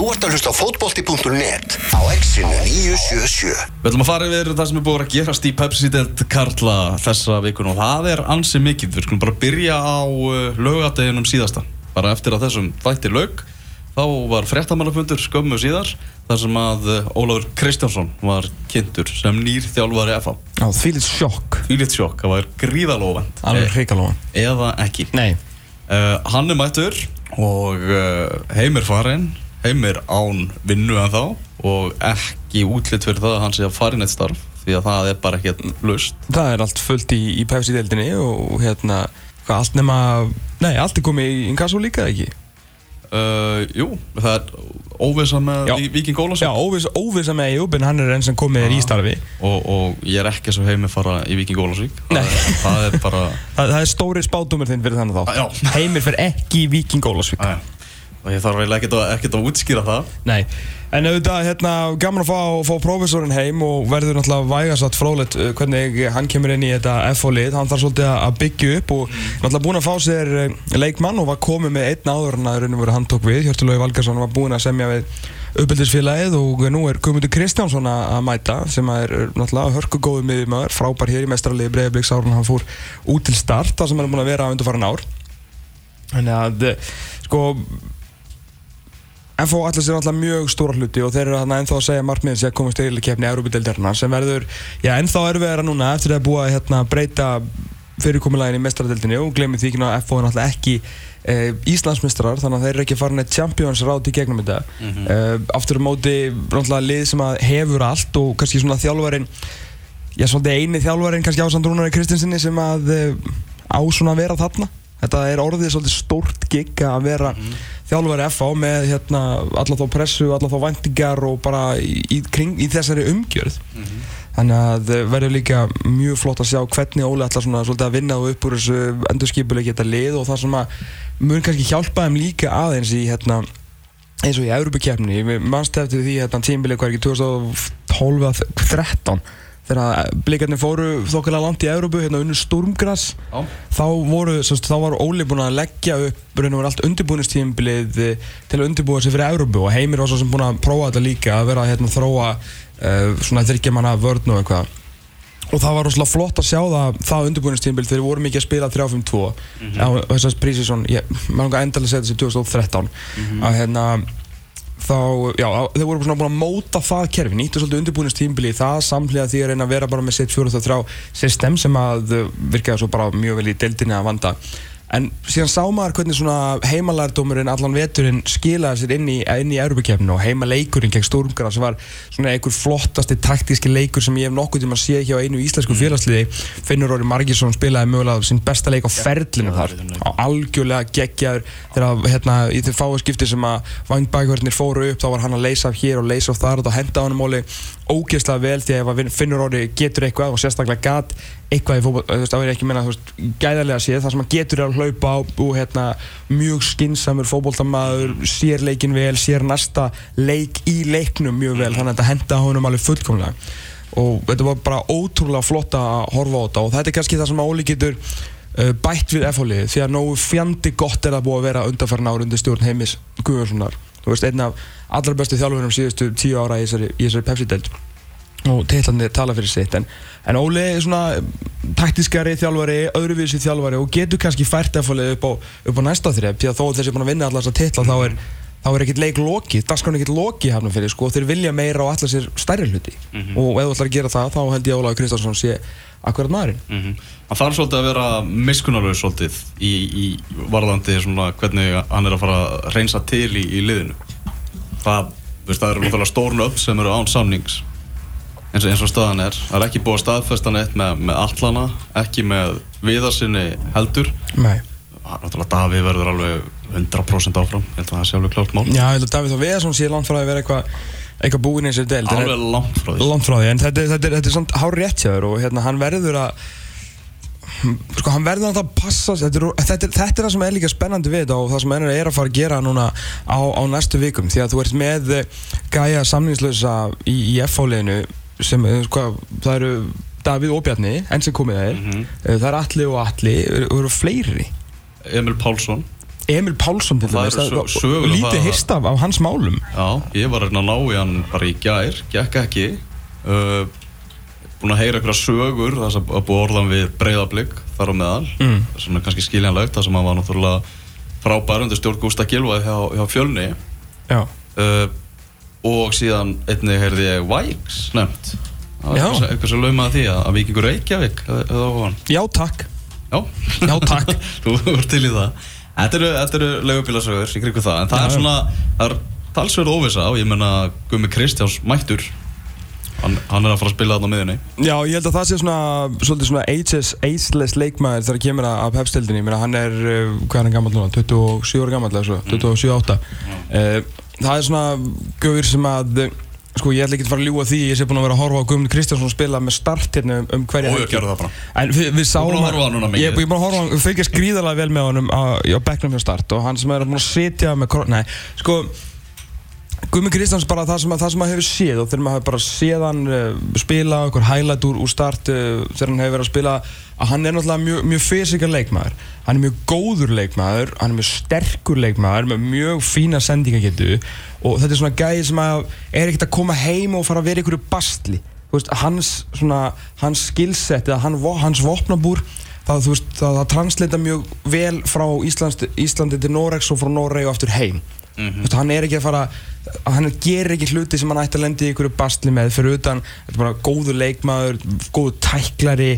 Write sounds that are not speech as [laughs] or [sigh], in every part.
Þú ert að hlusta á fótbolti.net á exinu 977. Við ætlum að fara yfir það sem er búið að gerast í Pepsi-delt Karla þessa vikun og það er ansi mikið. Við skulum bara byrja á uh, lögadeginum síðasta. Bara eftir að þessum þætti lög, þá var fréttamannafundur skömmu síðar þar sem að uh, Ólafur Kristjánsson var kynntur sem nýr þjálfari FA. Já, því litt sjokk Fýlitt sjokk, það var gríðalofand. Alveg hrikalóðan Eða ekki. Nei Uh, hann er mættur og uh, heimir farinn, heimir án vinnu en þá og ekki útlitt fyrir það að hann sé að farin eitt starf því að það er bara ekki lust. Það er allt fullt í, í Pepsi-deildinni og hérna allt nema, nei, allt er komið í Inkasso líka ekki? Uh, jú, það er óvisa með Já. í Viking Já, Ólasvík óviss, óvissa með Eyjúb en hann er enn sem komið er í starfi og, og ég er ekki svo heimir fara í Viking. Nei. Það, er- það er bara... [laughs] Það, það er stóri spátumur þinn fyrir þannig þá Já. Heimir fyrir ekki í Viking Æ, og ég þarf eiginlega ekkert að, útskýra það. Nei, en auðvitað hérna gaman að fá, fá prófessorinn heim og verður náttúrulega vægasatt frólætt uh, hvernig hann kemur inn í þetta FO-lið hann þarf svolítið að byggja upp og náttúrulega búinn að fá sér uh, leikmann og var komið með einn áður en að raunum verið hann tók við. Hjörtulói Valgarsson var búinn að semja við uppbyldisfélagið og nú er Guðmundur Kristjánsson að mæta sem er uh, náttúrulega hörkugóðu miðjumæður frábær hér í mestrarliði Breiðabliks árun hann fór út til start þar sem hann er búinn að vera undarfarin ár. Þannig að, sko, FO allir sér alltaf mjög stóra hluti og þeir eru þarna ennþá að segja markmiðin sem að komast til keppni Európa-deildarinnar sem verður, já ennþá erfiðara núna eftir að búa að hérna, breyta fyrirkomulægin í mestradeildinni og glemir því ekki að FO er náttúrulega ekki e, Íslandsmestrar þannig að þeir eru ekki farin að Champions ráð í gegnum þetta. Mm aftur á móti náttúrulega lið sem að hefur allt og kannski svona þjálfarin já svolítið eini þjálfarin kannski ásand Rúnari Kristinsinni sem að e, á svona að vera þarna þetta er orðið svolítið stórt gig að vera mm -hmm. þjálfur FH með hérna, alla þá pressu, alla þá vendingar og bara í, kring, í þessari umgjörð mm -hmm. þannig að verður líka mjög flott að sjá hvernig Óli ætlar svona, svolítið að vinna upp úr þessu endurskipulegi þetta lið og það sem að mjög kannski hjálpa þeim líka aðeins í hérna, eins og í Európa kemni, mannstæfti því hérna tímbilið hverkið 2012-13 þegar blikarnir fóru þokkilega langt í Európu hérna unnu Sturmgrass Já. þá voru, semst, þá var Óli búinn að leggja upp raun og verið allt undirbúinistímbilið eh, til að undirbúa sig fyrir Európu og Heimir var svo sem búinn að prófa þetta líka að vera að hérna, þróa uh, svona þryggjamanna vörn og eitthvað. Og það var rosalega flott að sjá það það undirbúinistímbil þegar við vorum ekki að spila 3-5-2 á þessast prísísson maður langar endalega að segja þessi 2013 að hérna þá, já, þeir voru svona búin að móta það kerfi, nýttu svolítið undirbúinistímbili í það samhliða því að reyna að vera bara með sitt 4-3 system sem að uh, virkaði svo bara mjög vel í deildinni að vanda en síðan sá maður hvernig svona heimalærdómurinn allan veturinn skilaði sér inn í, inn í Europakefninu og heimaleikurinn gegn Stórumgara sem var svona einhver flottasti taktíski leikur sem ég hef nokkuð tíma séð hjá einu íslensku félagsliði Finnur Óri Margísson spilaði mögulega sinn besta leik á ferlinu þar. á algjörlega geggjaður þegar hérna, í þeir fáu skipti sem að vangbækverðinir fóru upp þá var hann að leysa af hér og leysa af þar og þá henda hann móli ógeðslega vel því að ef Finnur Óri getur eitthvað og sérstaklega gat eitthvað í fótboll, þú veist, þá er ég ekki að menna þú veist, gæðarlega séð, það sem hann getur er að hlaupa á og hérna, mjög skinsamur fótbolltamaður, sér leikin vel sér næsta leik í leiknum mjög vel, þannig að þetta henda honum alveg fullkomlega. Og þetta var bara ótrúlega flott að horfa á þetta og þetta er kannski það sem Óli getur uh, bætt við F-hólið því að nógu fjandi gott er að búa að vera undarfærin ára undir stjórn heimis Guðjónssonar þú veist, einn af allra bestu þjálfurum síðustu tíu ára í þessari, þessari Pepsi-deild. Og teitlandi tala fyrir sitt en, en Óli er svona taktískari þjálfari, öðruvísi þjálfari og getur kannski fært F-hólið upp, upp á næsta þrepp því að þó að þessi er búin að vinna allar þessar titla þá er þá er ekkert leik lokið, dagskrán er ekkert lokið hafnum fyrir sko, og þeir vilja meira og allar sér stærri hluti og ef þú ætlar að gera það þá held ég að Ólaður Kristjánsson sé akkurat maðurinn Mm Hann þarf svolítið að vera miskunnarlaus svolítið í, í varðandi svona hvernig hann er að fara að reynsa til í, í liðinu. Það, veist, það eru náttúrulega stórn upp sem eru án samnings eins og, eins og staðan er. Það er ekki búið að staðfesta neitt með, með allana, ekki með viðarsinni heldur. Nei. Náttúrulega Davíð verður alveg 100% áfram, ég held að það sé alveg klárt mál. Já, ég held að Davíð og Veðarsson sé langt frá því að vera eitthvað eitthvað búinn í þessu deild. Alveg langt frá því. langt frá því, en þetta, er- þetta, er- þetta er samt hár rétt hjá þér og hérna, hann verður að sko, hann verður að passa þetta, er, þetta, er, þetta er það sem er líka spennandi við þetta og það sem hann er að fara að gera núna á, á næstu vikum, því að þú ert með eh, gæja samningslösa í, í F-fáliðinu sem, eh, hvað, það eru Davíð og Bjarni, enn sem komið Mhm. Eh, það er Atli og Atli, og eru fleiri Emil Pálsson, Emil Pálsson til dæmis, lítið það. hýrst af, af hans málum. Já, ég var að reyna að ná í hann bara í gær, gekk ekki. Uh, Búin að heyra einhverja sögur þar sem að búið orðan við breyðablík þar á meðal. Mm. Svona kannski skiljanlegt þar sem hann var náttúrulega frábær undir stjórn Gústa Gilvað hjá, hjá fjölni. Já, uh, Og síðan einnig heyrði ég Væks nefnt. Eitthvað, sem- sem laumaði því að, að Víkingur Reykjavík á já takk Já, Já, takk. [laughs] Þú ert til í það. Þetta eru, eru leigubílasögur í kringu það En það Já, er svona, það er talsverð óvisa og ég menna Gummi Kristjáns mættur hann, hann er að fara að spila þarna miðunni Já, ég held að það sé svona, svona ageless leikmaður þegar kemur að, pepstildinni, ég meina hann er, uh, hvað er hann gammal núna, 27 ára gammal eða svo, 27-8 uh, Það er svona gauður sem að, sko ég ætla ekki að fara að ljúga því, ég sé búinn að vera að horfa á Guðmund Kristjánsson spila með start hérna um, um hverja bara En við, við sáum að á hann mikið? Ég er búinn að horfa á hann, fylgjast gríðarlega vel með honum á, á bekknum hjá start og hann sem er að sitja með, nei, sko Guðmund Kristjáns bara það sem, að, það sem maður hefur séð og þegar maður hefur bara séð hann uh, spila okkur highlight úr, úr start uh, þegar hann hefur verið að spila að hann er náttúrulega mjög, mjög fysikal leikmaður. Hann er mjög góður leikmaður hann er mjög sterkur leikmaður með mjög fína sendingagetu og þetta er svona gæði sem að er ekkert að koma heim og fara að vera einhverju bastli veist, hans, svona, hans skillset eða hans vopnabúr það, veist, það, það translita mjög vel frá Íslands, Íslandi til Noregs og frá Noreg og aftur heim Þú veist, hann er ekki að fara hann gerir ekki hluti sem hann ætti að lendi í einhverju bastli með. Fyrir utan bara góður leikmaður, góður tæklari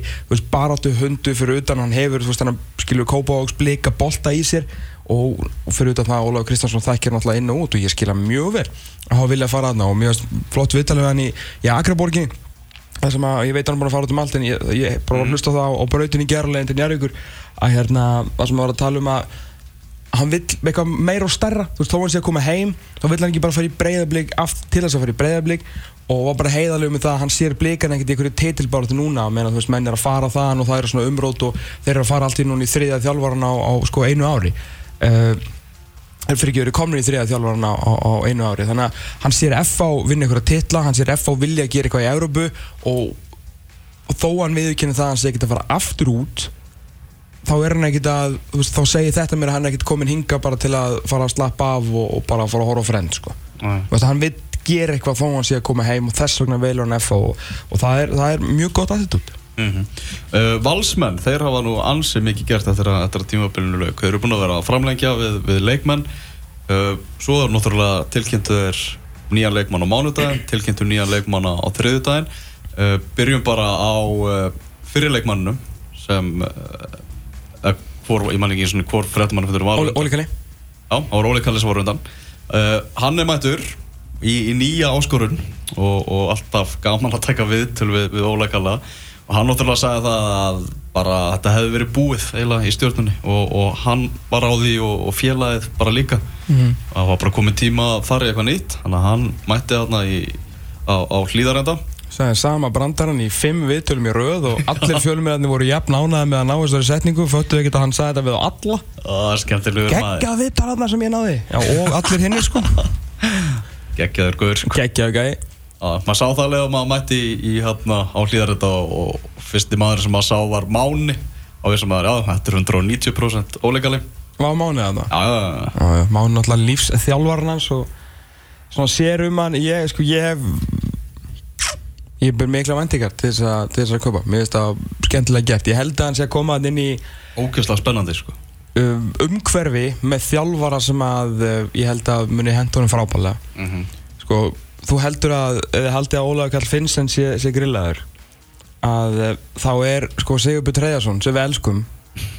baráttu hundu fyrir utan. Hann hefur, hann skilur Kópavóks blika bolta í sér. Og, fyrir utan það Ólafur Kristjánsson þekkir náttúrulega inn og út og ég skilja mjög vel að hafa viljað fara aðna og mjög flott viðtalið við hann í, í Akraborginni það sem að ég veit að hann er búin að fara út um allt en ég, ég bara var að hlusta á það á, á brautinni í gerðarlegin til Njarvíkur að hérna, það sem að var að tala um að hann vill eitthvað meira og stærra. Þú veist, þó hann sé að koma heim þá vill hann ekki bara fara í breyðablík til þess að fara í breyðablík og var bara heiðalegu með það að hann sér blíkan ekkert í einhverju titilbáratu núna. Meðan þú veist, menn er að fara þaðan og það eru svona umrót og þeir eru að fara allt í núna í þriðja þjálfaran á, á sko einu ári. Uh, þeir fyrir ekki verið komnir í þriðja þjálfaran á, á, á einu ári. Þannig að hann sér FH vinna einhverja titla hann sér FH vilja að gera eitthvað í Európu og, og þó hann viðkynna það að hann sé ekki að fara aftur út þá er hann ekkert að, veist, þá segir þetta mér að hann er ekkert komin hinga bara til að fara að slappa af og, og bara fara að horfa á frend, sko. Veist, hann vil gera eitthvað þó hann sé að koma heim og þess vegna velur hann FH og, og það, er, það er mjög gott attitút. mm uh, Valsmenn, þeir hafa nú ansið mikið gert eftir að, eftir að tímabilinu lauk. Þeir eru búin að vera að framlengja við, við leikmenn. Uh, svo er náttúrulega tilkynntuður nýjan leikmann á mánudaginn tilkynntuður nýjan leikmann á þriðudaginn uh, byrjum bara á uh, fyrirleikmannum sem uh, hvor, ég man ekki eins og hvor fréttamann fyrir var Óli, Kalli? Já, það var Óli Kalli sem var undan. Uh, Hann er mættur í, í nýja áskorun og, og alltaf gaman að taka við til við, við Óli Kalla. Og hann náttúrulega sagði það að bara þetta hefði verið búið eiginlega í stjórnunni og, og hann var á því og, og félagið bara líka. Mhm. það var bara komið tíma að fara í eitthvað nýtt þannig að hann mætti þarna í, á, á hlýðarenda Sæði sama brandarann í fimm viðtölum í röð og allir fjölumirarnir voru jafn ánaði með að ná þessari setningu. Föttu ekkert að hann sagði þetta við á alla. Það er skemmtilegur maður. Geggja viðtalarna sem ég náði. Já, og allir hinni [laughs] sko. Geggjaður guður sko. Geggjaðu gæi. Maður sá það alveg að maður mætti í, í hérna á hlýðarþetta og, og fyrsti maður sem maður sá var Máni. Og við sem maður, já, þetta er 190% ólegali Var mánuðið þarna. Já, já, já, Já, Máni náttúrulega lífsþjálfarinn hans og svona sér um hann. Ég, sko, ég hef ég ber mikla vendingar til þess að, til þess að kaupa. Mér finnst það skemmtilega gert. Ég held að hann sé að koma inn í ógeðslega spennandi sko. Um, umhverfi með þjálfara sem að uh, ég held að muni henda honum frábælega mm sko, þú heldur að eða haldið að Ólaður Karl Finnsen sé, sé grillaður að uh, þá er sko Sigurbjörn Treyjason sem við elskum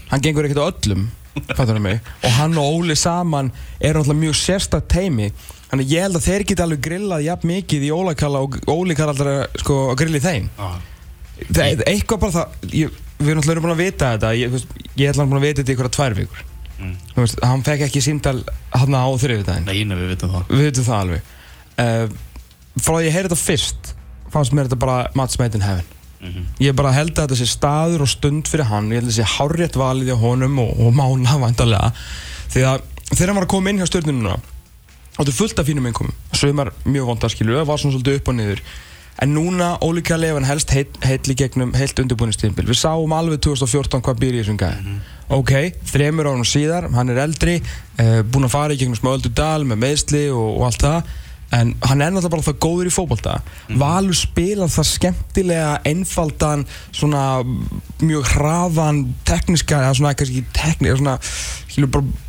hann gengur ekkert á öllum [laughs] fattur mig, og hann og Óli saman er náttúrulega mjög sérstakt teimi þannig ég held að þeir geti alveg grillað jafn mikið í Karl og alltaf sko, að grilli þeim. Það eitthvað bara það ég, við erum náttúrulega búin að vita þetta ég, ég ætla hann búin að vita þetta í einhverja tvær vikur. Mm. Veist, hann fekk ekki símdal hann á þriðvidaginn Nei, nei, við vitum það. Við veitum það alveg. Uh, frá að ég heyrði þetta fyrst fannst mér þetta bara match made in heaven. Mhm. ég bara held að þetta sé staður og stund fyrir hann ég held að þetta sé hárrétt valið hjá honum og, og mána vantarlega að þegar hann var að koma inn hjá stjórnununa er fullt af fínum innkomum sögumar mjög vondar skilur það var svona svolítið upp og niður. En núna ólíka lefan helst í gegnum heilt undirbúinistíðinbil við sáum alveg 2014 hvað býr í þessum gæði ok, þremur ánum síðar, hann er eldri uh, búinn að fara í gegnum smá öldu dal með meðsli og, og allt það. En hann er náttúrulega bara það góður í fótbolta. Valur spilar það skemmtilega einfaldan, svona mjög hraðan, tekniska eða svona ekki tekniska svona, skilur bara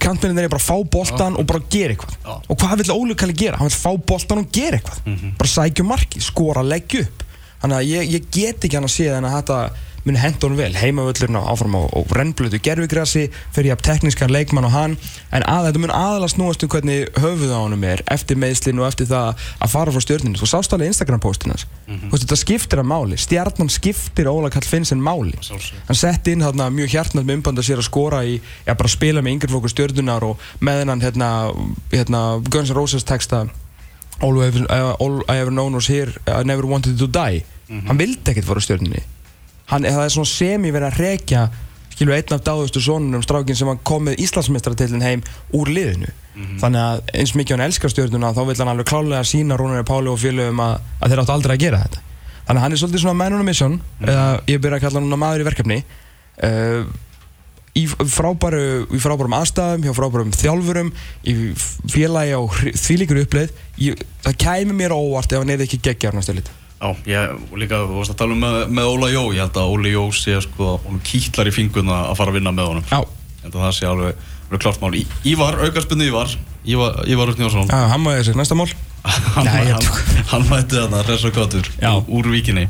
kantmennin er bara að fá boltan og bara gera eitthvað Já. og hvað vill Óli Kalli gera? hann vill fá boltan og gera eitthvað bara sækja um marki, skora, leggja upp þannig að ég, ég get ekki hann að sé en að þetta muni henda honum vel. Heimavöllurinn á- áfram á, á rennblötu gerfigrassi fyrir ég að teknískan leikmann og hann. En að þetta mun aðalega snúast um hvernig höfuð á honum er eftir meðslinu og eftir það að fara frá stjórninu þú sást alveg Instagram postin hans mm þetta skiptir að máli, stjarnan skiptir Óla Kall Finnsen máli. Hann setti inn þarna mjög hjartnað með umbanda sér að skora í, já bara spila með yngri fólku stjörnunar og með hennan hérna, hérna Guns N' Roses texta All I ever, uh, known was here I never wanted to die. Hann vildi ekkert fara á stjörnunni hann, það er svona semi verið að rekja skilur einn af dáðustu sonunum strákin sem kom með Íslandsmeistaratillin heim úr liðinu. Þannig að eins mikið hann elskar stjörnuna þá vil hann alveg klálega sína Rúnari Páli og félögum að, að þeir áttu aldrei að gera þetta. Þannig að hann er svolítið svona man on a mission eða ég byrja að kalla hann maður í verkefni. Uh, í frábæru í frábærum aðstæðum, hjá frábærum þjálfurum í félagi á þvílíkur uppleið ég, það kæmi mér óvart ef hann er ekki geggjar næstu lit Já, ég, og líka, þú varst að tala um með, með Óla Jó, ég held að Óli Jó sé sko, hún kýtlar í fingurna að fara að vinna með honum. Já, Ég held að það sé alveg, alveg klart mál. Í, Ívar, aukarspunni Ívar, Ívar, Ívar Örn Jónsson, Já, hann maður þessi, næsta mál [laughs] hann, Nei, ég hann, tók- hann mætti þarna hress og gátur Já. úr víkinni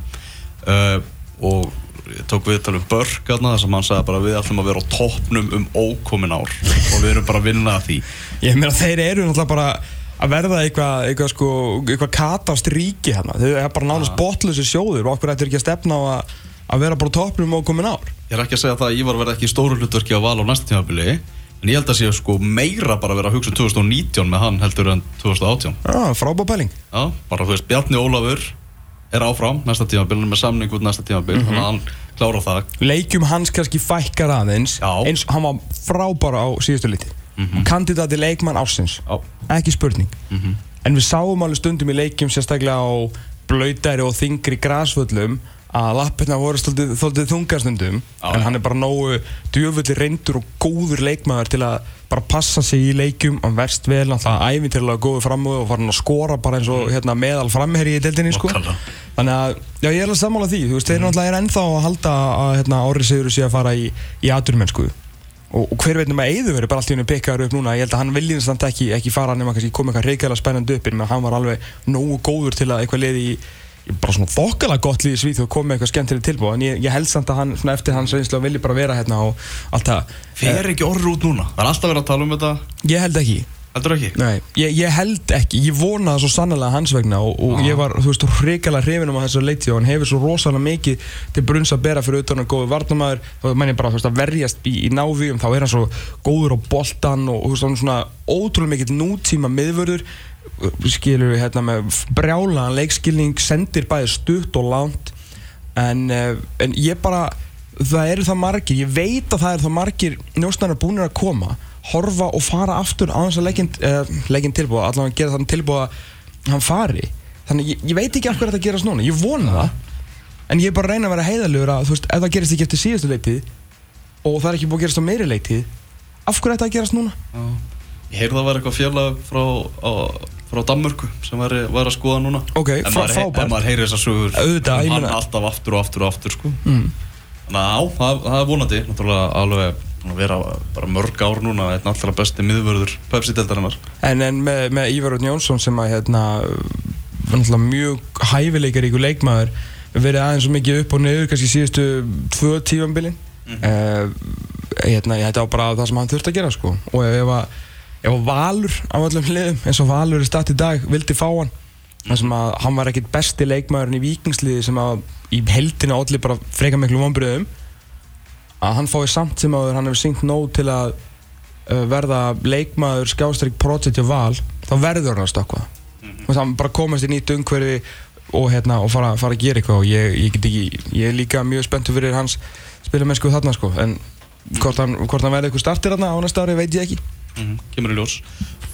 uh, og ég tók við talum Börk þarna þar sem hann sagði bara við ætlum að vera á toppnum um ókomin ár og við erum bara að vinna að því. Ég meina þeir eru náttúrulega bara að verða eitthvað eitthvað sko, eitthvað katast ríki hérna. Þau er bara nánast botlusi sjóður og okkur ættir ekki að stefna á að, að vera bara á toppnum og komin ár? Ég er ekki að segja það að Ívar verði ekki í stóru hlutverki að vala á næsta tímabili en ég held að sé sko meira bara að vera að hugsa um 2019 með hann heldur en 2018 Já, frábá pæling. Já, bara þú veist, Bjarni Ólafur er áfram næsta tímabili með samning út næsta tímabili þannig að hann klára það. Leikjum hans kannski fækkar aðeins Já. eins hann var frábæra á síðustu liti Kandidati leikmann ársins. Já, ekki spurning. En við sáum alveg stundum í leikjum sérstaklega á blöytari og þingri grasvöllum að lappirna voru stoltið þungarstundum Já, en hann er bara nógu djöfulli reyndur og góður leikmaður til að bara passa sig í leikjum. Hann verst vel, alltaf æfintilega góður framöðu og var hann að skora bara eins og hérna, meðal framherri í deildinni sko. Þannig að já, ég er alveg sammála því. Þú veist, þeir náttúrulega er ennþá að halda að hérna, Ári Sigur sé að fara í, í aturmennsku og, og hver veit nema Eyður verið bara allt í hennu pikkaður upp núna. Ég held að hann vilji samt ekki, ekki fara nema kannski koma eitthvað reykjala spennandi upp en hann var alveg nógu góður til að eitthvað liði í, bara svona þokkala gott liði svíð og koma með eitthvað skemmtileg tilbúð en ég, ég held samt að hann svona eftir hans reynslu vilji bara vera hérna og allt það. Fer ekki orður út núna? Það er alltaf verið að tala um þetta, ég held ekki heldur ekki? Nei, ég, ég held ekki, ég vona það svo sannlega hans vegna og, og ég var, þú veist, hrikalega hrifin um að þessa leiti og hann hefur svo rosalega mikið til brunns að bera fyrir utan að góðu varnamæður þá menn ég bara, þú veist, að verjast í, í návíum þá er hann svo góður á boltan og, þú veist, hann er svona ótrúlega mikill nútíma miðvörður. Skilur við hérna með brjálaðan leikskilning sendir bæði stutt og langt. En, eh, en ég bara það eru það margir, ég veit að það eru það margir njósnarar búinir að koma horfa og fara aftur á þess að leggin, uh, leggin tilbúða, allavega að gera þannig tilbúða að hann fari þannig ég, ég veit ekki af hverju þetta gerast núna, ég vona það en ég er bara að reyna að vera heiðalugur að þú veist, ef það gerist ekki eftir síðustu leitið og það er ekki búið að gerast á meiri leitið af það að gerast núna? Já. Ég heyrði að vera eitthvað félag frá, frá Danmörku sem væri, væri að skoða núna Ok, En maður, en maður heyri þessar sögur Auðvitað, um hann alltaf aftur og aftur og aftur sko. mm. Þannig að á, það, það er vonandi Náttúrulega alveg að vera bara mörg ár núna einn allra besti miðvörður Pepsi-deltarinnar En, en með, með Ívar Örn Jónsson sem að hérna, mjög hæfileikar ykkur leikmaður verið aðeins svo mikið upp og niður kannski síðustu tvö tífambilin mm hérna, ég hætti á bara það sem hann þurfti að gera sko. og ef, ef að Valur á öllum hliðum eins og Valur er statt í dag vildi fá hann þar sem að hann var ekkit besti leikmaðurinn í vikingsliði sem að í heldina allir bara freka miklu vonbröðum að hann fái samt sem að hann hefur syngt nóg til að uh, verða leikmaður skjástrík project hjá val þá verður hann að stökkva. Mm -hmm. hann bara komast í nýtt umhverfi og, hérna, og fara, fara að gera eitthvað og ég, ég, get ekki, ég er líka mjög spenntur fyrir hans spilamennsku þarna sko en hvort hann, hvort hann verði eitthvað startir þarna á næsta ári veit ég ekki mm Kemur í ljós.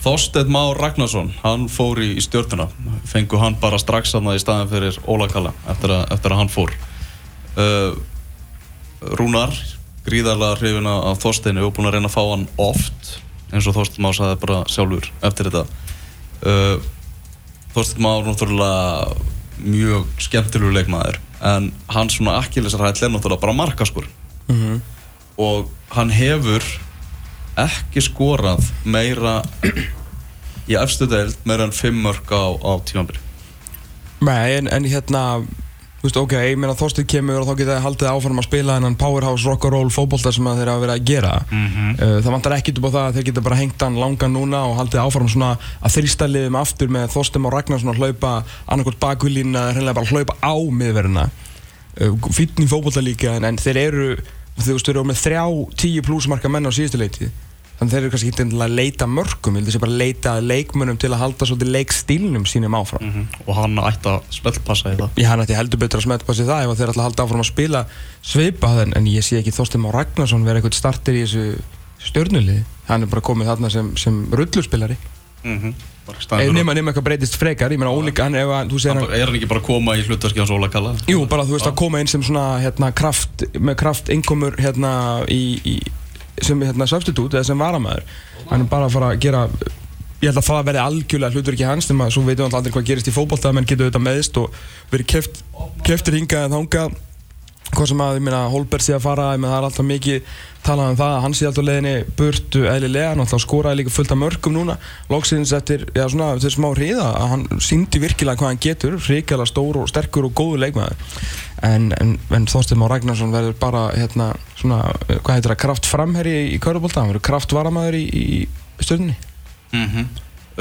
Þorsteinn Már Ragnarsson, hann fór í, í stjórnuna Fengu hann bara strax hann í staðin fyrir Óla Kalla eftir, að- eftir að hann fór. Uh, Rúnar gríðarlega hrifin af Þorsteinu og búin að reyna að fá hann oft eins og Þorstein Má sagði bara sjálfur eftir þetta. Uh, Þorstein Má er náttúrulega mjög skemmtilegu leikmaður en hans svona akkillisarhæll er náttúrulega bara markaskur Mhm. og hann hefur ekki skorað meira í efstu deild meira en 5 mörg á, á tímambiri Nei, en, en hérna Þú veist, ok, ég meina Þorstein kemur og þá geta haldið áfram að spila hennan powerhouse rock'n'roll fótbolta sem að þeir hafa verið að gera. Mhm. uh, Það vantar ekkit upp á það að þeir geta bara hengt hann langan núna og haldið áfram svona að þrýsta liðum aftur með Þorstein og Ragnarsson að hlaupa annarkot bakvillín að hreinlega bara hlaupa á miðverðina. Uh, Fýtn í fótbolta líka en, en þeir eru þú veist, þeir eru með þrjá tíu plussmarka menn á síðustu leitið þannig þeir eru kannski ekki til að leita mörgum held þessi bara að leita að leikmönnum til að halda svolítið leikstílnum sínum áfram. Og hann ætti að spellpassa í það. Ég hann ætti heldur betur að smettpassi það ef þeir ætla að halda áfram að spila svipað en, en ég sé ekki Þorstein Már Ragnarsson vera eitthvað starter í þessu stjörnulið. Hann er bara komið þarna sem, sem rullurspilari. Mm -hmm. Ef nema, nema eitthvað breytist frekar ég meina ólíka hann ef að þú segir hann Er hann ekki bara að koma í hlutverki hans Óla Kalla? Jú, bara þú veist að koma inn sem svona hérna kraft, með kraft innkomur hérna í, í sem hérna substitute eða sem varamæður hann er bara að fara að gera ég held að það verði algjörlega hlutverki hans þegar svo veitum við aldrei hvað gerist í fótbolta menn getur auðvitað meðist og verið keft, keftir hingað en þangað. Hvað sem að, ég meina, Holberg sé að fara ég meina, það er alltaf mikið talað um það að hann sé alltaf leiðinni burtu eðlilega hann alltaf skoraði líka fullt af mörgum núna. Loksins eftir, já svona, eftir smá hríða að hann síndi virkilega hvað hann getur hrikalega stór og sterkur og góður leikmaður en, en, en Þorstein Már Ragnarsson verður bara, hérna, svona hvað heitir það, kraft framherri í Körubólta hann verður kraft varamæður í, í stjórnunni Mm -hmm.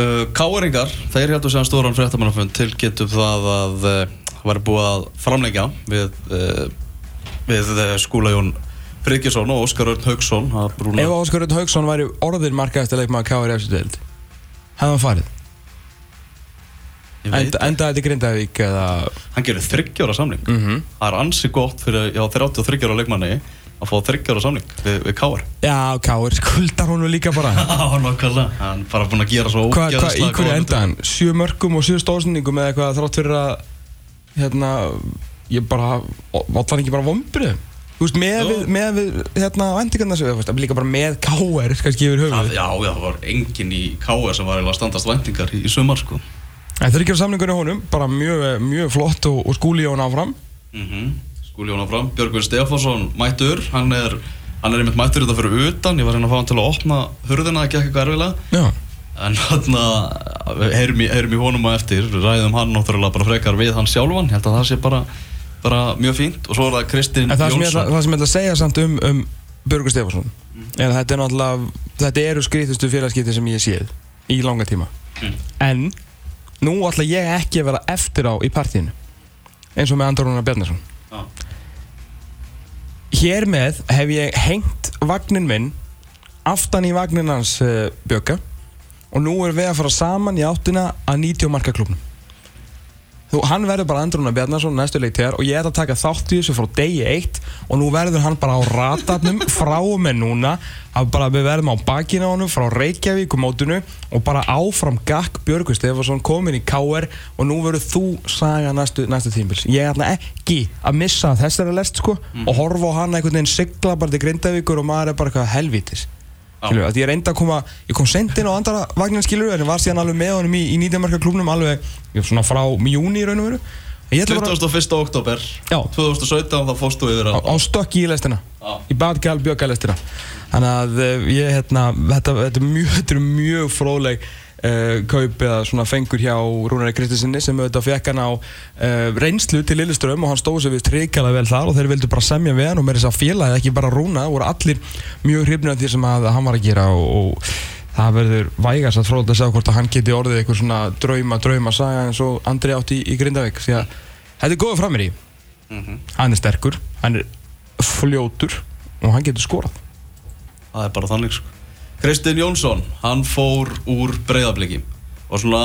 uh, Káeringar, þeir heldur sem stóran fréttamannafund tilkynntum það að uh, það væri búið að framleggja við, uh, við uh, skúla Jón Friðgjesson og Óskar Örn Haugsson að Ef Óskar Rönd Haugsson væri orðin markaðist leikmaður K.R. eftir deild hefði hann farið Enda, endaði þetta Grindavík eða hann gerir þryggjára samning mm -hmm. Það er ansi gott fyrir já, 33 ára leikmanni að fá þryggjára samning við, við Káar Já, K.R. skuldar honum líka bara [laughs] Já, nokkarlega Hann er bara búinn að gera svo Hvað, hva, í hverju enda hann? Sjö mörgum og sjö stóðsendingum eða eitthvað þrátt fyrir að hérna, ég bara vátt hann ekki bara vombrið Þú veist, með með við hérna vendingarna sem við, þú veist, líka bara með K.R. kannski yfir höfuð Já, já, það var enginn í Káar sem var eiginlega að standast væntingar í, í sumar sko Það er ekki á samningunni honum, bara mjög, mjög flott og, og skúli Jón áfram. Mm Skúli Jón áfram, Björgvin Stefánsson mættur, hann er hann er einmitt mættur þetta fyrir utan, ég var reyna að fá hann til að opna hurðina, gekk eitthvað erfilega Já, en hann að heyrum í, heyrum í honum á eftir, ræðum hann náttúrulega bara frekar við hann sjálfan, ég held að það sé bara bara mjög fínt. Og svo er það Kristinn en það sem, ég ætla, Jónsson. það sem ég ætla að segja samt um, um Björgur Stefansson er að þetta er náttúrulega, þetta eru skrítustu félagskipti sem ég séð í langa tíma. Mm. en nú ætla ég ekki að vera eftir á í partíinu eins og með Andrónar Bjarnarsson Já. hér með hef ég hengt vagnin minn aftan í vagnin hans uh, Bjögga og nú er við að fara saman í áttina að 90 marka klubnum Þú, hann verður bara Andrúna Bjarnarsson næstu leik til þér og ég ætla að taka þátt í þessu frá degi eitt og nú verður hann bara á ratarnum [laughs] frá og með núna. Að bara við verðum á bakina honum frá Reykjavík og mótunu og bara áfram Gakk Björgur Stefansson komin í KR og nú verður þú saga næstu, næstu tímbils ég ætla ekki að missa þessari lest sko og horfa á hann einhvern veginn sigla bara til Grindavíkur og maður er bara eitthvað helvítis. Skilur, að ég reyndi að koma, ég kom sent inn á andra vagnin skilur en var síðan alveg með honum í, í 19 marka klubnum alveg, svona frá júni í raun og veru ég ætla bara 21. oktober Já. 2017 þá fórstu yfir á, á stökki í lestina Já. í badgal bjöggal lestina þannig að eh, ég hérna þetta, þetta, er mjög, þetta er mjög fróðleg uh, kaup eða svona fengur hjá Rúnari Kristisinni sem auðvitað fekk hann á uh, reynslu til Lilleström og hann stóð sér við strikala vel þar og þeir vildu bara semja við hann og með þess að félagi ekki bara Rúna voru allir mjög hrifnir af því sem að hann var að gera og, og það verður vægast að fróðlega að segja hvort að hann geti orðið eitthvað svona drauma, drauma saga eins og Andri átti í, í Grindavík því að þetta er góða framir í Mhm. hann er sterkur, hann er fljótur og hann getur skorað það er bara þannig sko. Kristinn Jónsson, hann fór úr breyðabliki og svona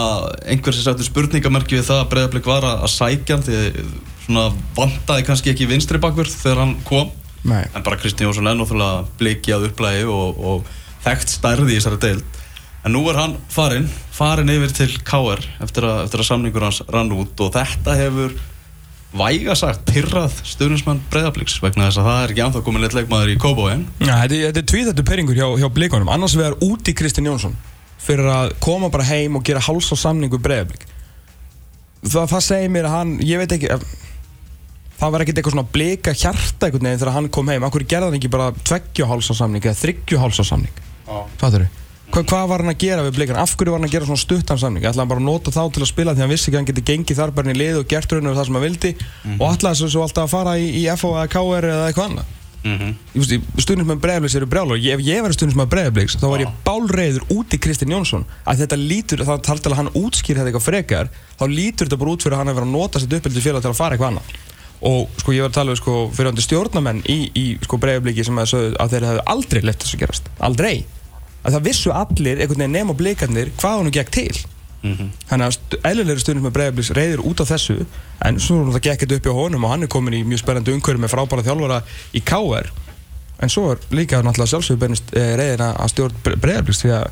einhver sem sættu spurningamerki við það að breyðablik var að sækja hann því svona vantaði kannski ekki vinstri bakvörð þegar hann kom. Nei. en bara Kristinn Jónsson er náttúrulega bliki að upplægi og, og þekkt stærði í þessari deild. En nú er hann farinn farin yfir til KR eftir að, eftir að samningur hans rann út. Og þetta hefur væga sagt pyrrað stuðnismann breyðabliks vegna þess að það er ekki anþá komin eitt leikmaður í Kóbóin Já, þetta, er- þetta er tvíþættu peringur hjá, hjá blikunum. Annars vegar úti Kristinn Jónsson fyrir að koma bara heim og gera háls á samningu breyðablík það, það segir mér að hann, ég veit ekki það var ekkert eitthvað svona blika hjarta einhvern veginn þegar hann kom heim. Akkur gerði hann ekki bara tveggju háls á samning eða þryggju háls á samning? Fattur Hva, hvað var hann að gera við blikana? Af hverju var hann að gera svona stuttan samning? Ætlaði hann bara að nota þá til að spila því hann vissi ekki að hann geti gengið þar bara inn í lið og gert rauninu það sem hann vildi? Og ætlaði svo alltaf að fara í, í FO eða KR eða eitthvað annað? Mm stundins með bregðarbliks eru brjálar ef ég verið stundins með bregðarbliks þá var ég bálreiður út í Kristinn Jónsson. Að þetta lítur, þá að hann útskýr þetta eitthvað frekar þá lítur þetta bara út fyrir að hann að vera að nota sitt uppbyldi félag til að fara eitthvað annað. Og sko ég var að tala við sko fyrirhandi stjórnamenn í, í sko bregðarbliki sem að, að þeir hefðu aldrei lett þessu gerast. Aldrei að það vissu allir einhvern veginn nema blikarnir hvað hann gekk til. Þannig að st eðlilegri stundum með bregðarbliks reyður út á þessu en svo er það gekk þetta upp hjá honum og hann er komin í mjög spennandi umhverju með frábæra þjálfara í KR en svo er líka náttúrulega sjálfsögur beinist e, reyðina að stjórn bregðarbliks því að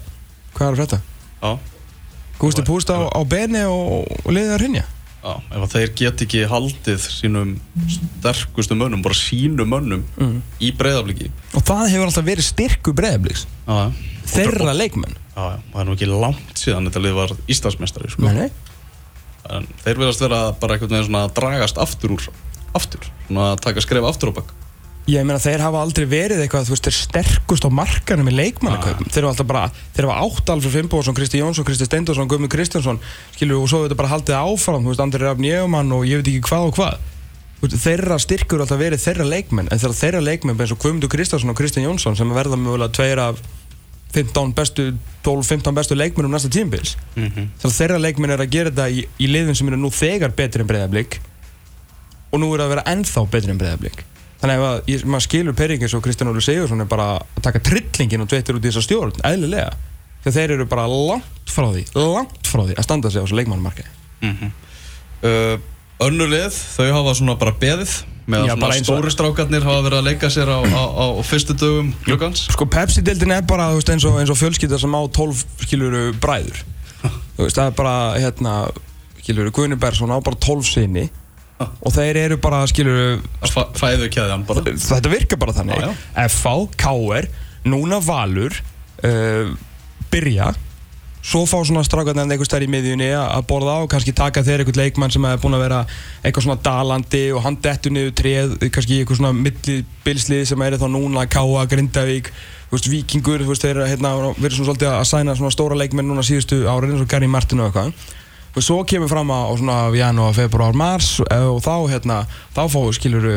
hvað er? Já, Gústi Púst á, á beni og, og liðið að rinja já, ef þeir get ekki haldið sínum sterkustu mönnum, bara sínum mönnum í breyðabliki og það hefur alltaf verið styrku bregðarbliks Já, þeirra leikmenn? Já, já, það er nú ekki langt síðan þetta lið var Íslandsmeistari sko. Nei, nei. en þeir verðast vera bara einhvern veginn svona dragast aftur úr aftur, svona taka skref aftur á bakk Ég meina þeir hafa aldrei verið eitthvað þú veist þeir sterkust á markanum í leikmannakaupum þeir hafa alltaf bara, þeir hafa átt Alfred Fimboðsson, Kristi Jónsson, Kristi Steindorsson, Guðmund Kristjánsson skilur og svo þetta bara haldið áfram þú veist Andri Rafn Jöfumann og ég veit ekki hvað og hvað. Veist, þeirra styrkur alltaf verið þeirra leikmenn en þeirra þeirra leikmenn eins og Guðmundur Kristjánsson og Kristján Jónsson sem verða mögulega tveir af 15 bestu 12-15 bestu leikmennum næsta tímbils þegar þeirra leikmenn er að gera þetta í, í liðum sem eru nú þegar betri en breyðablík og nú er að vera ennþá betri en breyðablík þannig að ég, maður skilur Peringis og Kristján Óli Sigursson er bara að taka trillingin og tveitir út í þessa stjórn, eðlilega. Þegar þeir eru bara langt frá því langt frá því að standa sig á þessu leikmannmarkaði uh, Önnur lið, þau hafa svona bara beðið með Já, svona stóri strákarnir hafa verið að leika sér á, á, á, á fyrstu dögum gluggans. Sko Pepsi-dildin er bara veist, eins, og, eins og fjölskylda sem á 12 skiluru bræður. [laughs] Veist, það er bara hérna, skiluru, Guðni Bersson á bara 12 sinni og þeir eru bara, fæ- fæðu kæðjan bara. Þetta virkar bara þannig. Já, FH, KR, núna Valur uh, byrja. Svo fá svona strákarnir einhver stær í miðjunni að borða á og kannski taka þeir einhvern leikmann sem er búinn að vera eitthvað svona dalandi og hann dettur niður treð kannski eitthvað svona millibilslið sem er þá núna K.A. Grindavík veist, Víkingur, þú veist, þeir eru hérna, verið svona svolítið að sæna svona stóra leikmenn núna síðustu árin eins og Gary Martin og eitthvað og svo kemur fram á svona janúar, februar, mars eh, og þá hérna, þá fá skilur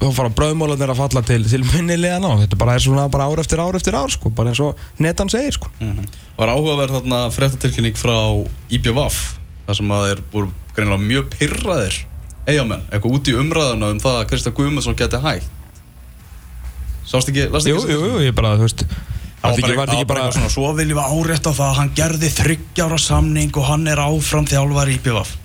þá fara bröðmólanir að falla til til minnilegana og þetta bara er svona bara ár eftir ár eftir ár sko, bara eins og netan segir sko. Var áhugaverð þarna fréttatilkynning frá IPVAF þar sem að þeir voru greinilega mjög pyrraðir eigamenn, eitthvað út í umræðuna um það að Kristján Guðmundsson geti hægt Sást ekki, last Jú, ekki jú, jú, ég bara, þú veist Það Var var var bara, eitthvað svona, svo viljum við árétta það að hann gerði þryggjára samning og hann er áfram þjálfar í IPVAF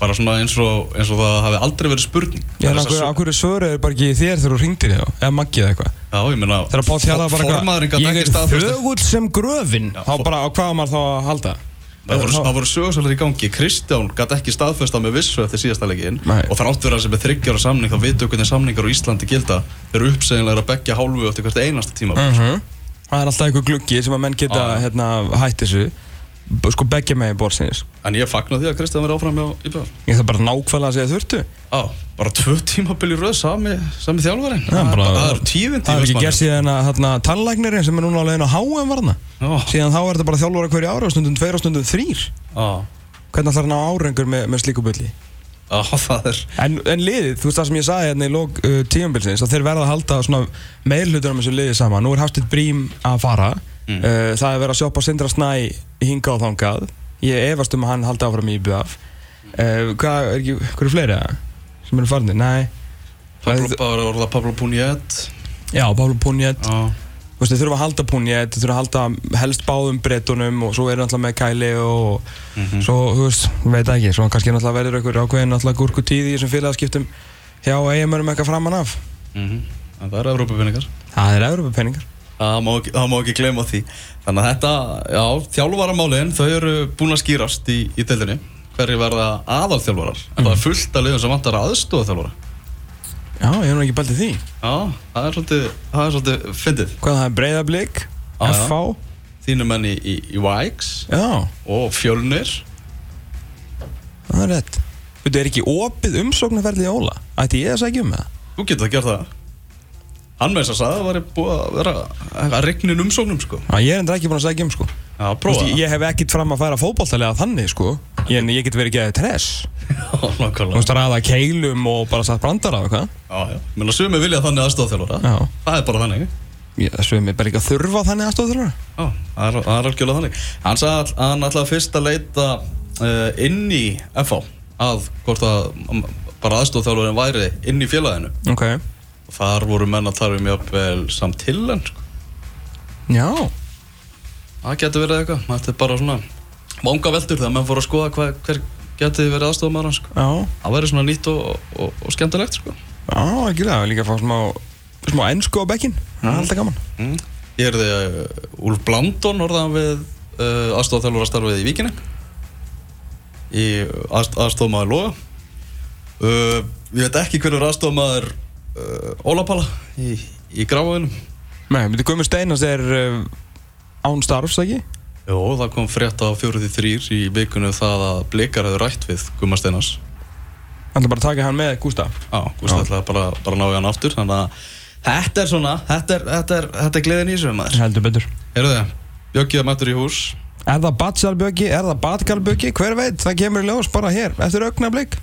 bara svona eins og, eins og það hafi aldrei verið spurning. Já, en akkur svöru er bara ekki þér þegar þú ringdir þig eða Maggi eða eitthvað? Já, ég meina Þegar Páll Hjallar bara gat ég er þögull sem gröfin. Þá bara, á hvað maður þá að halda? Það voru, það voru sögursælar í gangi, Kristján gæti ekki staðfesta með vissu eftir síðasta Nei. og þrátt verið að sem er þryggjára samning þá vitu hvernig samningar á Íslandi gilda. Eru uppsegjanlega að begja hálfu eftir hvert einasta tíma Mhm. Það er alltaf einhver gluggi sem að menn geta Já. hérna, hætt þessu. Sko beggja megin borðsins. En ég fagna því að Kristján verið áfram hjá IBR ég ætla bara nákvæmlega að segja þurftu. Já, bara tvö tímabil í röð sami, sami bara- Það eru tíðindi það er ekki gert síðan að hérna, tannlæknirinn sem er núna á leiðin á HM varna. Já, síðan þá er þetta bara þjálfara hverju ára stundum tveir og stundum þrýr hvernig ætlar hann á árengur með, með slíku bulli [laughs] er En, en liðið, þú veist það sem ég sagði hérna í lók uh, tíumbilsins að þeir verða að halda meirhlutur um þessu liðið saman. Nú er Hafstid Brím að fara. Mm. Uh, það er verið að sjoppa Sindra Snæ hinga og þangað. Ég efast um að hann haldi áfram í IBF. Uh, hvað, er ekki, hvað eru fleiri það? Sem eru farnir? Nei. Pablo, Pablo Puniet Já, Punjet. Já, Þú veist, þeir þurfa að halda Punjet, þeir þurfa að halda helst báðum brettunum og svo er náttúrulega með Kæli og Mhm. svo, þú veist, veit það ekki, svo kannski náttúrulega verður einhver ákveðin náttúrulega gúrku tíð í þessum félagskiptum hjá eiginmönnum eitthvað framan af. mhm. en það eru Evrópupenningar Það er Európa-penningar. Það má, það má ekki gleyma því Þannig að þetta, já, þjálfaramálin þau eru búin að skýrast í, í deildinni hverju verða aðalþjálfarar en það er fullt af Já, ég hef nú ekki bælt í því. Já, það er svolítið, það er svolítið fyndið. Hvað það er breyðablík, Já, já. FH Þínu menn í, í, í Vikes Já, og Fjölnir. Það er rétt. Þú er ekki opið umsóknarferðli í Óla? Ætti ég að segja um það? Þú getur að gera það Hann með þess að að það væri búið að vera að regnin umsóknum sko. Já, ég er enda ekki búin að segja um sko. Já, Þú prófa veist, Ég hef ekkit fram að færa fótballtalega þannig sko. En ég get verið geðið tress það Þú Nákvæmlega. Veist að ræða keilum og bara satt brandara og eitthvað. Já, já. Menna sumi vilja þannig aðstofaþjálfara Já. Það er bara þannig. Ég svei mig bara ekki að þurfa þannig aðstofþjálfara Já, það er, það er algjörlega þannig Að að að að þar voru menn að tala um jafnvel samt til en sko. Já. Það getur verið eitthvað. Þetta er bara svona vanga veldur þegar menn fór að skoða hver, hver getur verið aðstofamæður sko. Já. Það væri svona nýtt og, og, og skemmtilegt sko. Já, ekki það Líka að fá smá Smá ennsku á bekkin Það er alltaf gaman. Mm. Ég er því uh, Úlf Blandon orðaðan við uh, aðstofþjálfara starfið í Víkinni. Í aðst, aðstofmaður Loga. Uh, Ég veit ekki hverju aðstofmaður uh, Ólapala í, í gráðunum Nei, myndi Guðmur Steinas er uh, án starfs, ekki? Jó, það kom frétt á 43 í vikunni það að blikar hefur rætt við Gumma Steinas Það er bara að taka hann með Gústaf Já, Gústi ætlaði bara, bara að ná í hann aftur þannig að þetta er svona þetta er, þetta er, þetta er gleðin í þessu maður. Heldur betur. Heyrðu þið, Bjöggið mættur í hús. Er það Batsalböggi, er það Batgalböggi, hver veit, það kemur í ljós bara hér eftir augnablík